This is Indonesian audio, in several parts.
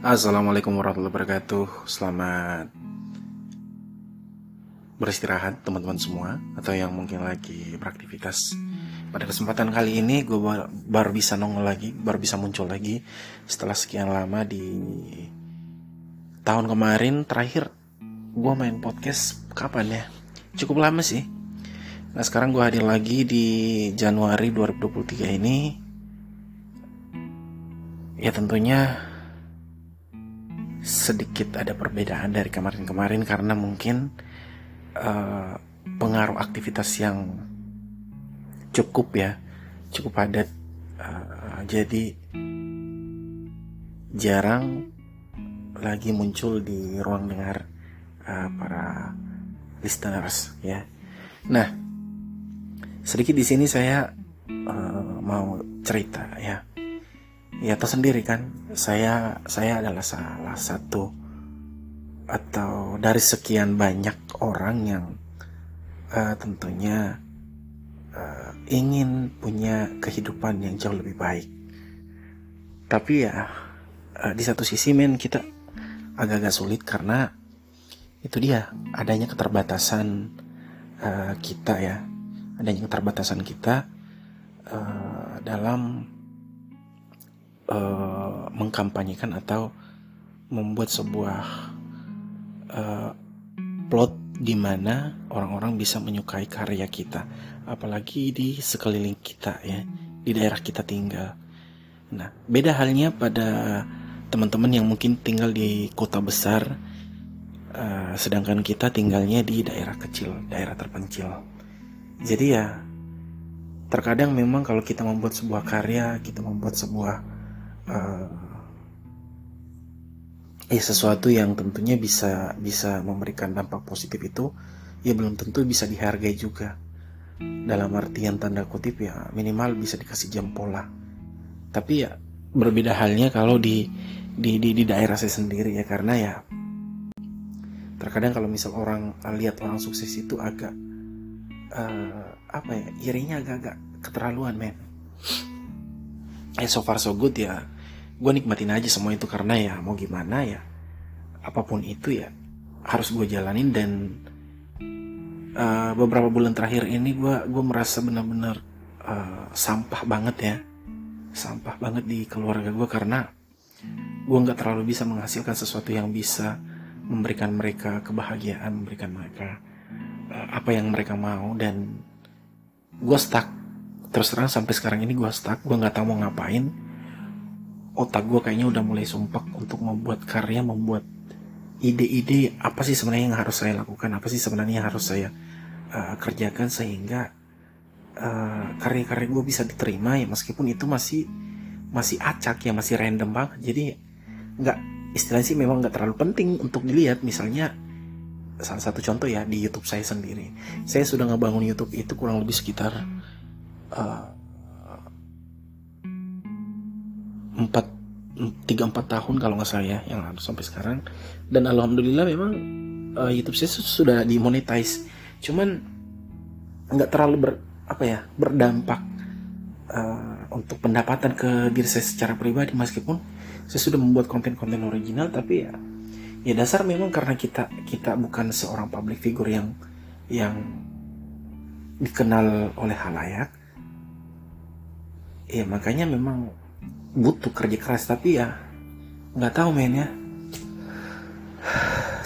Assalamualaikum warahmatullahi wabarakatuh. Selamat beristirahat teman-teman semua Atau yang mungkin lagi beraktivitas. Pada kesempatan kali ini gue baru bisa nongol lagi Baru bisa muncul lagi Setelah sekian lama di tahun kemarin. Terakhir gue main podcast kapan ya? Cukup lama sih. Nah sekarang gue hadir lagi di Januari 2023 ini. Ya tentunya sedikit ada perbedaan dari kemarin-kemarin karena mungkin uh, pengaruh aktivitas yang cukup ya cukup padat. Uh, jadi jarang lagi muncul di ruang dengar uh, para listeners ya. Nah sedikit di sini saya uh, mau cerita ya ya tahu sendiri kan. Saya saya adalah salah satu atau dari sekian banyak orang yang uh, tentunya uh, ingin punya kehidupan yang jauh lebih baik. Tapi ya uh, di satu sisi men kita agak-agak sulit karena itu dia adanya keterbatasan uh, kita ya. Adanya keterbatasan kita uh, dalam uh, mengkampanyekan atau membuat sebuah uh, plot di mana orang-orang bisa menyukai karya kita, apalagi di sekeliling kita ya, di daerah kita tinggal. Nah, beda halnya pada teman-teman yang mungkin tinggal di kota besar, uh, sedangkan kita tinggalnya di daerah kecil, daerah terpencil. Jadi ya, terkadang memang kalau kita membuat sebuah karya, kita membuat sebuah uh, ya sesuatu yang tentunya bisa bisa memberikan dampak positif itu ya belum tentu bisa dihargai juga. Dalam artian tanda kutip ya minimal bisa dikasih jempol lah tapi ya berbeda halnya kalau di di di, di daerah saya sendiri ya karena ya terkadang kalau misal orang lihat orang sukses itu agak uh, apa ya irinya agak-agak keterlaluan men. Eh so far so good ya gue nikmatin aja semua itu karena ya mau gimana ya apa pun itu ya harus gue jalanin dan uh, beberapa bulan terakhir ini gue gue merasa benar-benar uh, sampah banget ya sampah banget di keluarga gue karena gue nggak terlalu bisa menghasilkan sesuatu yang bisa memberikan mereka kebahagiaan memberikan mereka uh, apa yang mereka mau dan gue stuck. Terus terang sampai sekarang ini gue stuck gue nggak tahu mau ngapain otak gue kayaknya udah mulai sumpah untuk membuat karya, membuat ide-ide apa sih sebenarnya yang harus saya lakukan, apa sih sebenarnya yang harus saya uh, kerjakan sehingga uh, karya-karya gue bisa diterima ya meskipun itu masih masih acak ya masih random banget. Jadi nggak istilahnya sih memang nggak terlalu penting untuk dilihat. Misalnya salah satu contoh ya di YouTube saya sendiri. Saya sudah ngebangun YouTube itu kurang lebih sekitar uh, empat tiga empat tahun kalau nggak salah ya yang lalu sampai sekarang. Dan alhamdulillah memang uh, YouTube saya sudah dimonetize. Cuman nggak terlalu ber apa ya berdampak uh, untuk pendapatan ke diri saya secara pribadi. Meskipun saya sudah membuat konten-konten original tapi ya ya dasar memang karena kita kita bukan seorang public figure yang yang dikenal oleh halayak. Ya makanya memang butuh kerja keras tapi ya nggak tahu men ya.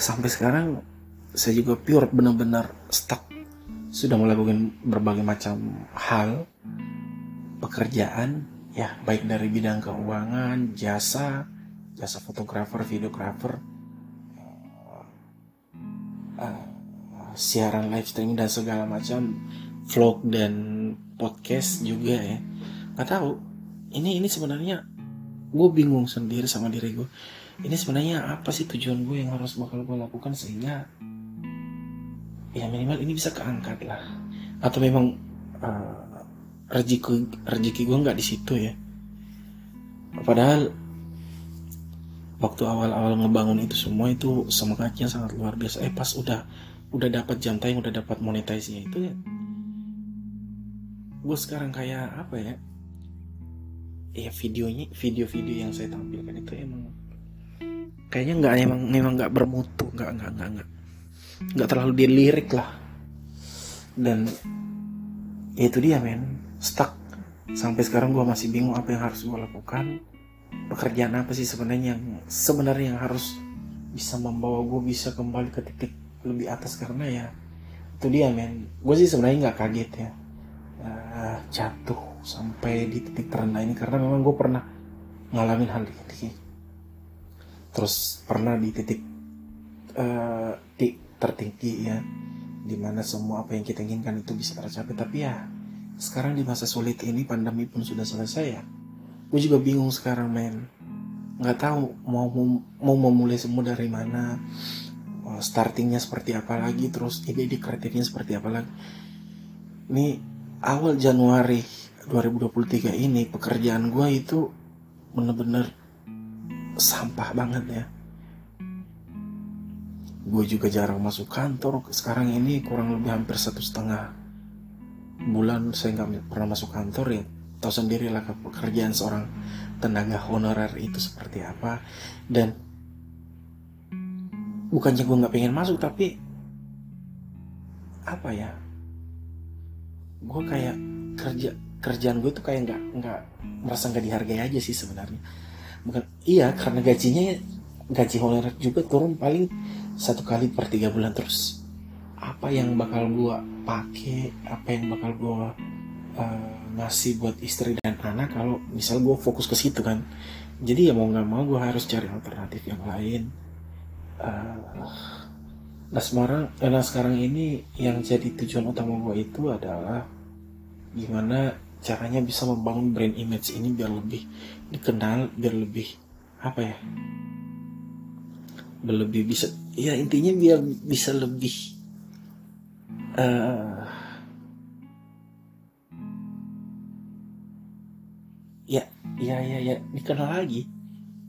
Sampai sekarang saya juga pure benar-benar stuck. Sudah melakukan berbagai macam hal. Pekerjaan ya baik dari bidang keuangan jasa jasa fotografer videografer uh, siaran live streaming dan segala macam vlog dan podcast juga ya. Nggak tahu ini ini sebenarnya gue bingung sendiri sama diri gue ini sebenarnya apa sih tujuan gue yang harus bakal gue lakukan sehingga ya minimal ini bisa keangkat lah. Atau memang uh, rezeki rezeki gue nggak di situ ya. Padahal waktu awal-awal ngebangun itu semua itu semangatnya sangat luar biasa. Eh pas udah udah dapat jam tayang udah dapat monetasinya itu ya. Gue sekarang kayak apa ya ya videonya video-video yang saya tampilkan itu emang kayaknya nggak emang memang nggak bermutu nggak nggak nggak nggak nggak terlalu dilirik lah. Dan ya itu dia men. Stuck. Sampai sekarang gue masih bingung apa yang harus gue lakukan. Pekerjaan apa sih sebenarnya yang sebenarnya yang harus bisa membawa gue bisa kembali ke titik lebih atas? Karena ya itu dia men. Gue sih sebenarnya nggak kaget ya uh, jatuh sampai di titik terendah ini karena memang gue pernah ngalamin hal ini terus pernah di titik uh, di tertinggi ya di mana semua apa yang kita inginkan itu bisa tercapai. Tapi ya sekarang di masa sulit ini pandemi pun sudah selesai ya. Gue juga bingung sekarang men. Nggak tahu mau mau memulai semua dari mana startingnya seperti apa lagi terus ide-ide kreatifnya seperti apa lagi. Ini awal Januari 2023 ini pekerjaan gue itu bener-bener sampah banget ya. Gue juga jarang masuk kantor. Sekarang ini kurang lebih hampir satu setengah bulan saya nggak pernah masuk kantor ya. Tahu sendiri lah pekerjaan seorang tenaga honorer itu seperti apa. Dan bukannya gue nggak pengen masuk tapi apa ya gue kayak kerja kerjaan gue tuh kayak nggak nggak merasa nggak dihargai aja sih sebenarnya. Bukan iya karena gajinya gaji honorer juga turun paling satu kali per tiga bulan. Terus apa yang bakal gue pakai apa yang bakal gue uh, ngasih buat istri dan anak kalau misal gue fokus ke situ kan. Jadi ya mau nggak mau gue harus cari alternatif yang lain. Uh, nah sekarang nah sekarang ini yang jadi tujuan utama gue itu adalah gimana caranya bisa membangun brand image ini biar lebih dikenal biar lebih apa ya? Biar lebih bisa ya intinya biar bisa lebih uh, ya ya ya ya dikenal lagi.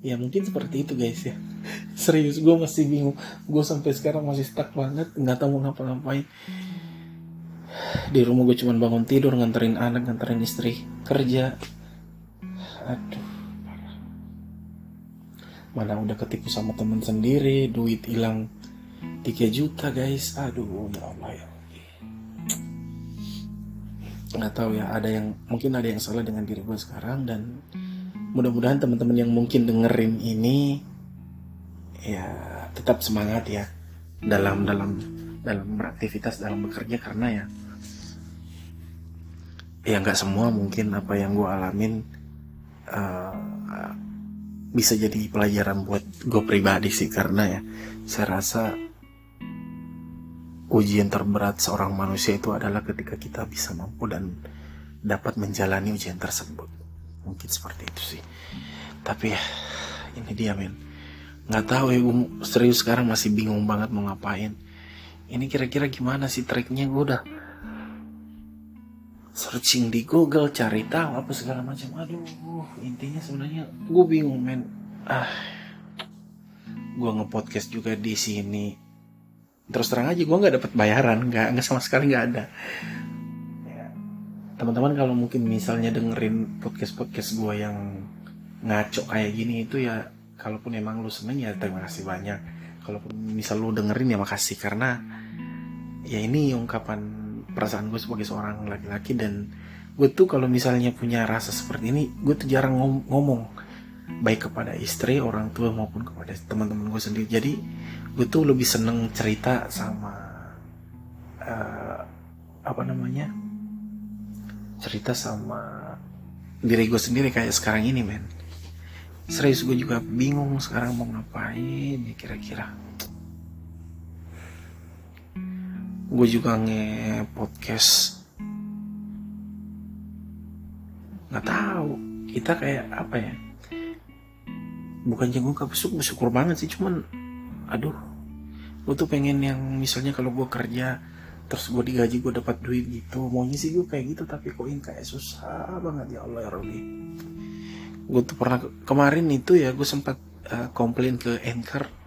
Ya mungkin seperti itu guys ya. Serius gue masih bingung. Gue sampai sekarang masih stuck banget nggak tahu mau ngapa-ngapain di rumah gue cuma bangun tidur nganterin anak nganterin istri kerja. Aduh mana udah ketipu sama temen sendiri duit hilang 3 juta guys. Aduh ya Allah ya nggak tahu ya ada yang mungkin ada yang salah dengan diri gue sekarang dan mudah-mudahan teman-teman yang mungkin dengerin ini ya tetap semangat ya dalam dalam dalam beraktivitas dalam bekerja karena ya ya nggak semua mungkin apa yang gue alamin uh, bisa jadi pelajaran buat gue pribadi sih. Karena ya saya rasa ujian terberat seorang manusia itu adalah ketika kita bisa mampu dan dapat menjalani ujian tersebut. Mungkin seperti itu sih. Tapi ya ini dia men. Nggak tahu ya gue serius sekarang masih bingung banget mau ngapain. Ini kira-kira gimana sih triknya? Gue udah searching di Google cari tahu apa segala macam. Aduh intinya sebenarnya gue bingung men. Ah. Gue ngepodcast juga di sini. Terus terang aja gue nggak dapat bayaran. Nggak nggak sama sekali nggak ada. Ya, teman-teman kalau mungkin misalnya dengerin podcast podcast gue yang ngaco kayak gini itu ya kalaupun emang lu seneng ya terima kasih banyak. Kalaupun misal lu dengerin ya makasih karena ya ini ungkapan perasaan gue sebagai seorang laki-laki dan gue tuh kalau misalnya punya rasa seperti ini gue tuh jarang ngom ngomong baik kepada istri orang tua maupun kepada teman-teman gue sendiri. Jadi gue tuh lebih seneng cerita sama uh, apa namanya cerita sama diri gue sendiri kayak sekarang ini men. Serius gue juga bingung sekarang mau ngapain ya kira-kira gue juga nge podcast nggak tahu. Kita kayak apa ya? Bukan gue gak bersyukur, bersyukur banget sih cuman aduh. Gue tuh pengen yang misalnya kalau gue kerja terus gue digaji gue dapat duit gitu. Maunya sih gue kayak gitu tapi kok ini kayak susah banget ya Allah ya Rabbi. Gue tuh pernah kemarin itu ya gue sempat uh, komplain ke Anchor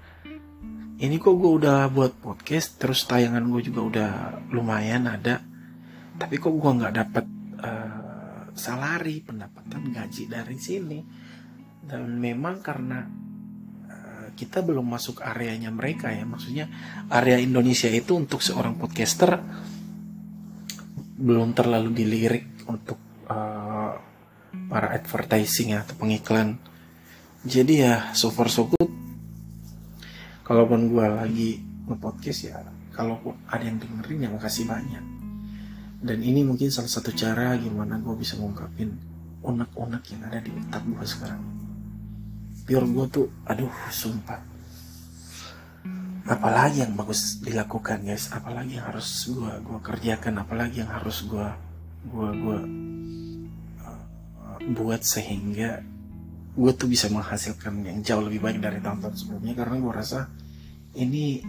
ini kok gue udah buat podcast terus tayangan gue juga udah lumayan ada. Tapi kok gue nggak dapat uh, eh, salari pendapatan gaji dari sini. Dan memang karena uh, kita belum masuk areanya mereka ya. Maksudnya area Indonesia itu untuk seorang podcaster belum terlalu dilirik untuk uh, para advertising atau pengiklan. Jadi ya so far so good kalaupun gue lagi nge-podcast ya kalaupun ada yang dengerin ya makasih banyak. Dan ini mungkin salah satu cara gimana gue bisa ngungkapin unek-unek yang ada di otak gue sekarang. Pure gue tuh aduh sumpah. Apalagi yang bagus dilakukan guys. Apalagi yang harus gue gua kerjakan. Apalagi yang harus gue gue gue uh, buat sehingga gue tuh bisa menghasilkan yang jauh lebih baik dari tahun-tahun sebelumnya karena gue rasa ini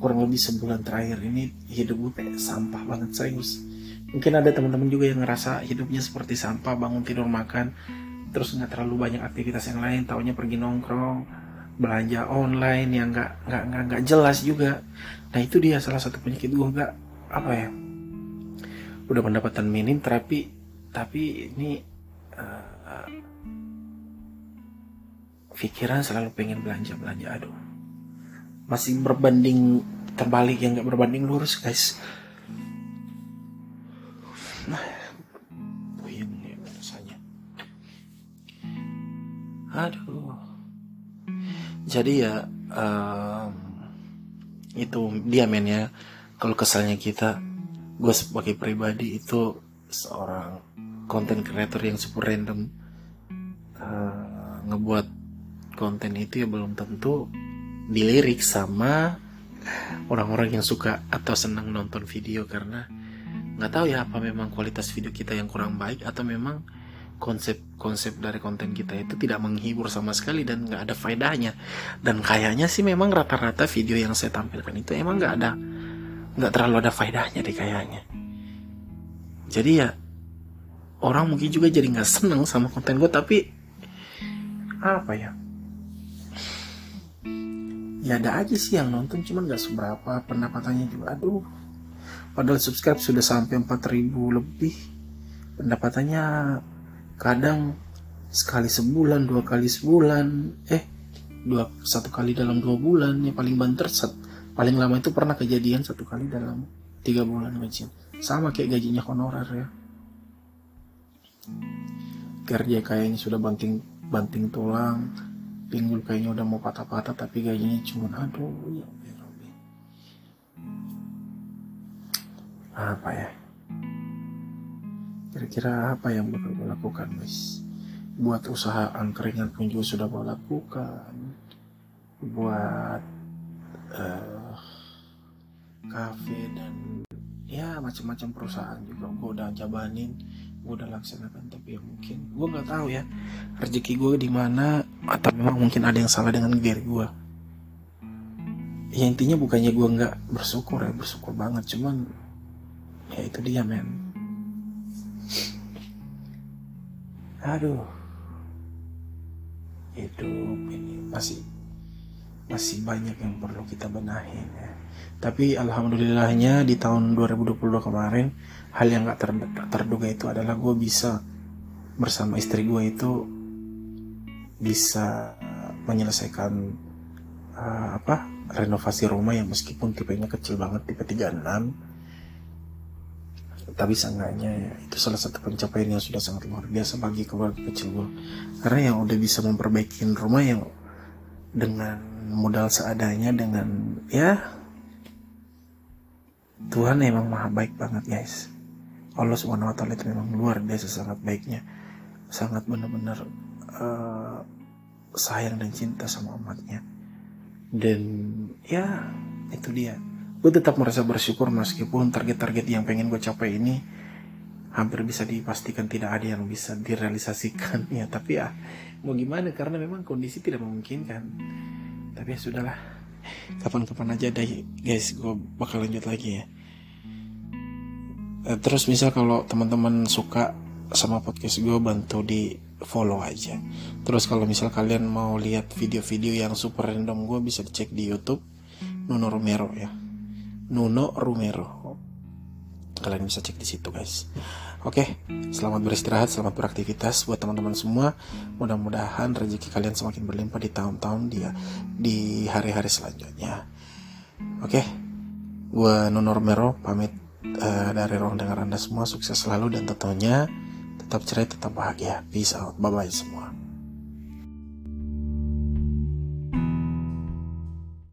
kurang lebih sebulan terakhir ini hidup gue kayak sampah banget serius. Mungkin ada teman-teman juga yang ngerasa hidupnya seperti sampah bangun tidur makan terus nggak terlalu banyak aktivitas yang lain taunya pergi nongkrong belanja online yang nggak nggak nggak nggak jelas juga. Nah itu dia salah satu penyakit gue nggak apa ya udah pendapatan minim tapi tapi ini uh, pikiran selalu pengen belanja belanja aduh. Masih berbanding terbalik yang nggak berbanding lurus guys. Nah puyeng ya rasanya. Aduh. Jadi ya um, itu dia men ya. Kalau kesalnya kita gue sebagai pribadi itu seorang konten creator yang super random uh, ngebuat konten itu ya belum tentu dilirik sama orang-orang yang suka atau senang nonton video karena nggak tahu ya apa memang kualitas video kita yang kurang baik atau memang konsep-konsep dari konten kita itu tidak menghibur sama sekali dan nggak ada faedahnya. Dan kayaknya sih memang rata-rata video yang saya tampilkan itu emang nggak ada nggak terlalu ada faedahnya deh kayaknya. Jadi ya orang mungkin juga jadi nggak seneng sama konten gue tapi apa ya ya ada aja sih yang nonton cuman gak seberapa pendapatannya juga. Aduh padahal subscribe sudah sampai 4000 lebih. Pendapatannya kadang sekali sebulan dua kali sebulan eh dua satu kali dalam dua bulan ya paling banter set. Paling lama itu pernah kejadian satu kali dalam tiga bulan gajian sama kayak gajinya honorer ya. Kerja kayaknya sudah banting banting tulang pinggul kayaknya udah mau patah-patah tapi gajinya cuma aduh ya apa ya? Kira-kira apa yang bakal gue lakukan guys buat usaha angkringan pun juga sudah gue lakukan. Buat uh, kafe dan ya macam-macam perusahaan juga gue udah jabanin gue udah laksanakan ya mungkin. Gue nggak tahu ya rezeki gue di mana atau memang mungkin ada yang salah dengan diri gue ya intinya bukannya gue nggak bersyukur ya bersyukur banget cuman ya itu dia men. Aduh. Hidup ini masih masih banyak yang perlu kita benahin ya. Tapi alhamdulillahnya di tahun 2022 kemarin hal yang gak ter terduga itu adalah gue bisa bersama istri gue itu bisa menyelesaikan uh, apa renovasi rumah yang meskipun tipenya kecil banget tipe 36 tapi seenggaknya ya itu salah satu pencapaian yang sudah sangat luar biasa bagi keluarga kecil gue karena yang udah bisa memperbaiki rumah yang dengan modal seadanya dengan ya Tuhan emang maha baik banget guys. Allah subhanahu wa ta'ala itu memang luar biasa sangat baiknya sangat benar-benar uh, sayang dan cinta sama umatnya. Dan ya itu dia. Gue tetap merasa bersyukur meskipun target-target yang pengen gue capai ini hampir bisa dipastikan tidak ada yang bisa direalisasikan ya. Tapi ya mau gimana? Karena memang kondisi tidak memungkinkan. Tapi ya sudahlah. Kapan-kapan aja deh guys gue bakal lanjut lagi ya. Eh, terus misal kalau teman-teman suka sama podcast gue bantu di follow aja. Terus kalau misal kalian mau lihat video-video yang super random gue bisa dicek di YouTube Nuno Romero ya. Nuno Romero. Kalian bisa cek di situ guys. Oke, selamat beristirahat, selamat beraktivitas buat teman-teman semua. Mudah-mudahan rezeki kalian semakin berlimpah di tahun-tahun dia di hari-hari selanjutnya. Oke, gue Nunor Mero pamit uh, dari ruang dengar anda semua. Sukses selalu dan tentunya tetap cerai, tetap bahagia. Peace out, bye bye semua.